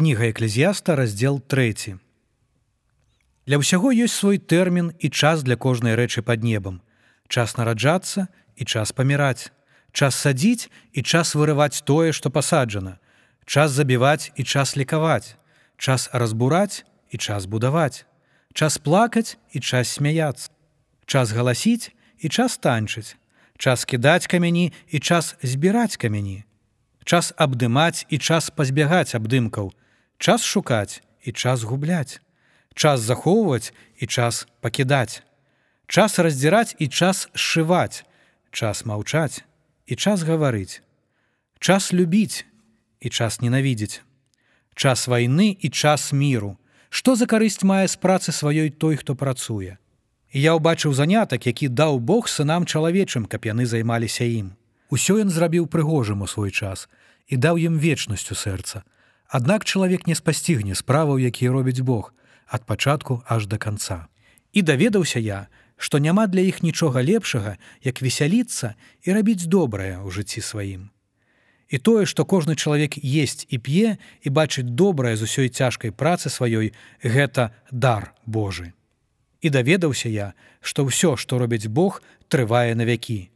кніга эклезіяста раздзел 3 Для ўсяго ёсць свой тэрмін і час для кожнай рэчы пад небам. Час нараджацца і час паміраць. Час садзіць і час вырываць тое што пасаджана. Час забіваць і час лікаваць. Час разбураць і час будаваць. Час плакаць і час смяяцца. Час галасіць і час танчыць. Час кідаць камяні і час збіраць камяні. Час абдымаць і час пазбягаць абдымкаў, час шукаць і час губляць, час захоўваць і час пакідаць, час раздзіраць і час сшываць, час маўчаць і час гаварыць, час любіць і час ненавідзець, час вайны і час міру, што за карысць мае з працы сваёй той, хто працуе. І я ўбачыў занятак, які даў Бог сынам чалавечым, каб яны займаліся ім. Усё ён зрабіў прыгожым у свой час і даў ім вечнасцю сэрца. Аднак чалавек не спасцігне справаў, якія робіць Бог ад пачатку аж да канца. І даведаўся я, што няма для іх нічога лепшага, як весяліцца і рабіць добрае ў жыцці сваім. І тое, што кожны чалавек есть і п'е і бачыць добрае з усёй цяжкай працы сваёй, гэта дар Божы. І даведаўся я, што ўсё, што робіць Бог, трывае на вякі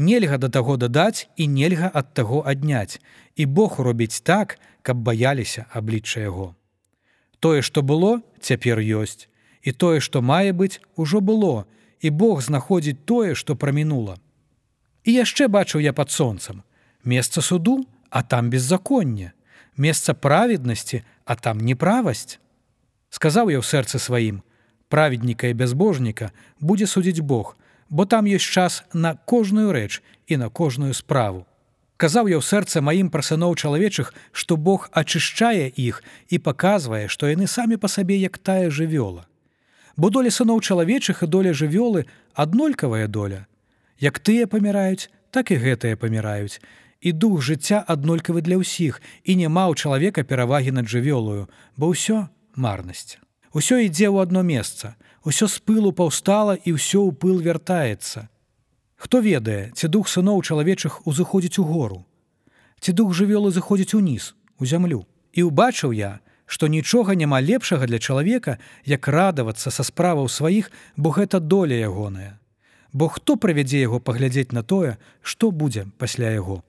нельга да таго дадаць і нельга ад таго адняць. І Бог робіць так каб баяліся аблічча яго. Тое што было цяпер ёсць. І тое што мае быць ужо было. І Бог знаходзіць тое што прамінула. І яшчэ бачыў я пад сонцам. Месца суду а там беззаконне. Месца праведнасці а там неправасць. Сказаў я ў сэрцы сваім праведніка і бязбожніка будзе судзіць Бог бо там ёсць час на кожную рэч і на кожную справу. Казаў я ў сэрца маім пра сыноў чалавечых, што Бог ачышчае іх і паказвае, што яны самі па сабе як тая жывёла. Бо доля сыноў чалавечых і доля жывёлы аднолькавая доля. Як тыя паміраюць, так і гэтыя паміраюць. І дух жыцця аднолькавы для ўсіх і няма ў чалавека перавагі над жывёлаю, бо ўсё марнасць. Усё ідзе ў одно месца усё з пылу паўстала і ўсё ў пыл вяртаецца. Хто ведае, ці дух сыноў чалавечых узыходзіць у гору. Ці дух жывёлы заходзіць уніз, у зямлю. І ўбачыў я, што нічога няма лепшага для чалавека, як радавацца са справаў сваіх, бо гэта доля ягоная. Бо хто правядзе яго паглядзець на тое, што будзе пасля яго.